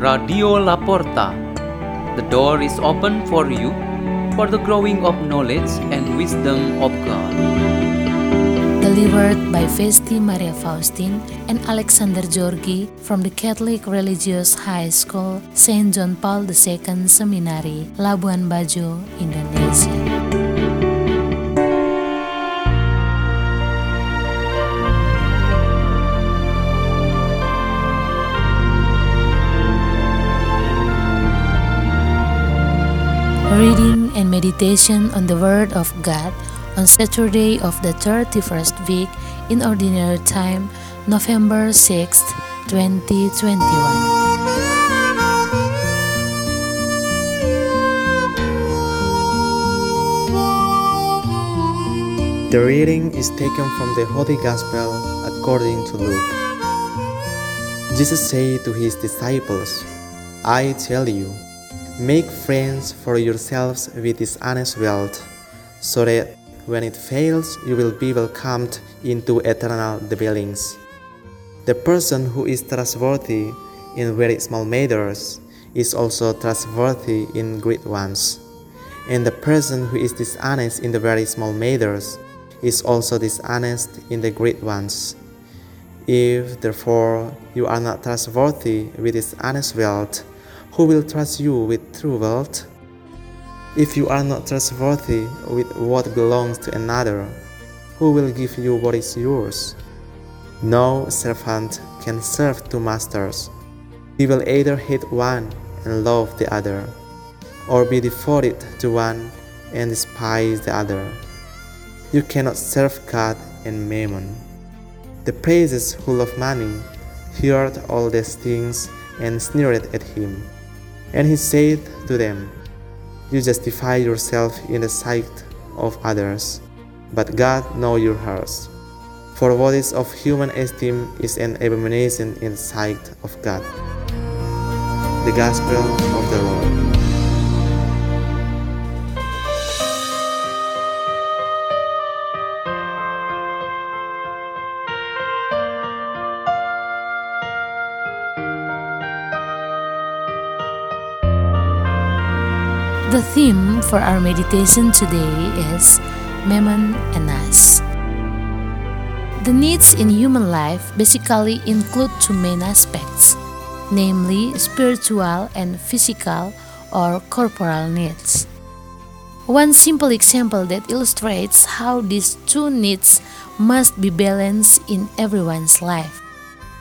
Radio Laporta. The door is open for you for the growing of knowledge and wisdom of God. Delivered by Vesti Maria Faustin and Alexander Georgi from the Catholic Religious High School, St. John Paul II Seminary, Labuan Bajo, Indonesia. Meditation on the Word of God on Saturday of the 31st week in Ordinary Time, November 6, 2021. The reading is taken from the Holy Gospel according to Luke. Jesus said to his disciples, I tell you, make friends for yourselves with this honest wealth, so that when it fails, you will be welcomed into eternal dwellings. The person who is trustworthy in very small matters is also trustworthy in great ones. And the person who is dishonest in the very small matters is also dishonest in the great ones. If, therefore, you are not trustworthy with this honest wealth, who will trust you with true wealth? If you are not trustworthy with what belongs to another, who will give you what is yours? No servant can serve two masters. He will either hate one and love the other, or be devoted to one and despise the other. You cannot serve God and mammon. The Pharisees who love money heard all these things and sneered at him. And he said to them, You justify yourself in the sight of others, but God knows your hearts. For what is of human esteem is an abomination in the sight of God. The Gospel of the Lord. The theme for our meditation today is Mammon and Us. The needs in human life basically include two main aspects, namely spiritual and physical or corporal needs. One simple example that illustrates how these two needs must be balanced in everyone's life.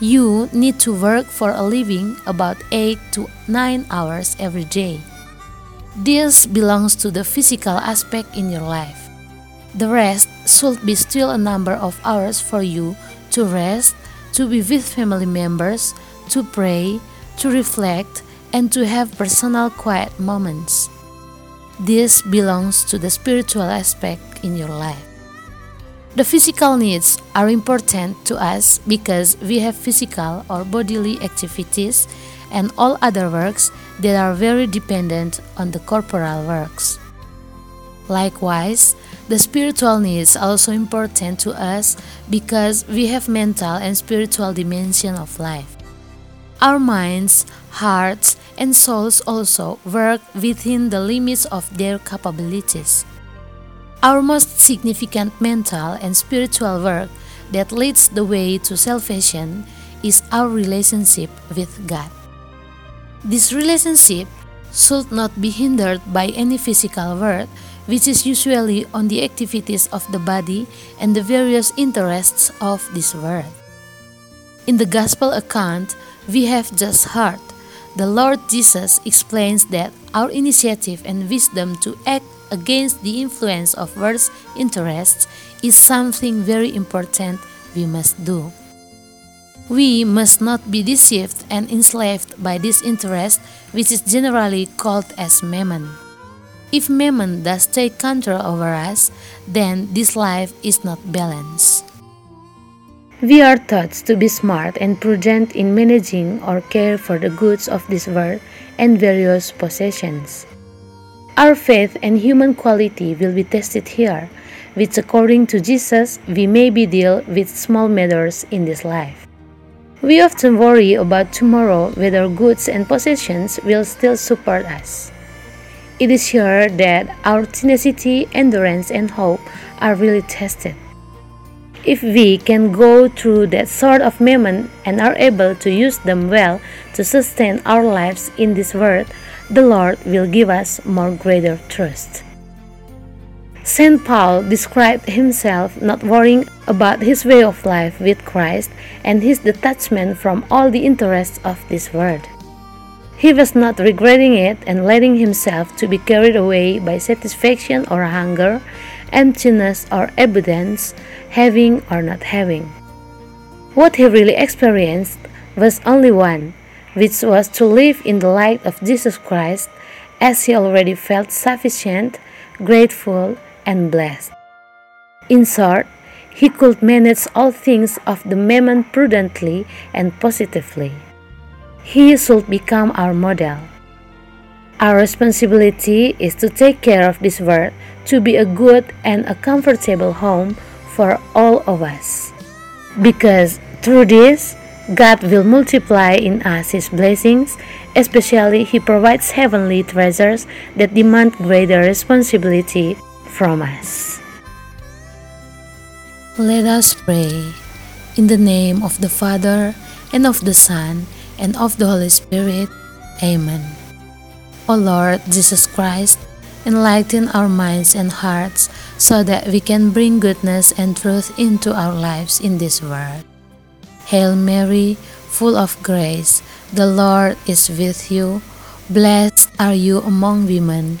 You need to work for a living about 8 to 9 hours every day. This belongs to the physical aspect in your life. The rest should be still a number of hours for you to rest, to be with family members, to pray, to reflect, and to have personal quiet moments. This belongs to the spiritual aspect in your life. The physical needs are important to us because we have physical or bodily activities and all other works that are very dependent on the corporal works. Likewise, the spiritual needs are also important to us because we have mental and spiritual dimension of life. Our minds, hearts, and souls also work within the limits of their capabilities. Our most significant mental and spiritual work that leads the way to salvation is our relationship with God. This relationship should not be hindered by any physical work, which is usually on the activities of the body and the various interests of this world. In the Gospel account we have just heard, the Lord Jesus explains that our initiative and wisdom to act against the influence of world's interests is something very important we must do. We must not be deceived and enslaved by this interest, which is generally called as mammon. If mammon does take control over us, then this life is not balanced. We are taught to be smart and prudent in managing or care for the goods of this world and various possessions. Our faith and human quality will be tested here, which according to Jesus we may be dealt with small matters in this life. We often worry about tomorrow whether goods and possessions will still support us. It is here that our tenacity, endurance, and hope are really tested. If we can go through that sort of moment and are able to use them well to sustain our lives in this world, the Lord will give us more greater trust. St. Paul described himself not worrying about his way of life with Christ and his detachment from all the interests of this world. He was not regretting it and letting himself to be carried away by satisfaction or hunger, emptiness or abundance, having or not having. What he really experienced was only one, which was to live in the light of Jesus Christ, as he already felt sufficient, grateful, and blessed. In short, he could manage all things of the mammon prudently and positively. He should become our model. Our responsibility is to take care of this world to be a good and a comfortable home for all of us. Because through this, God will multiply in us His blessings, especially He provides heavenly treasures that demand greater responsibility from us. Let us pray. In the name of the Father, and of the Son, and of the Holy Spirit. Amen. O Lord Jesus Christ, enlighten our minds and hearts so that we can bring goodness and truth into our lives in this world. Hail Mary, full of grace, the Lord is with you. Blessed are you among women,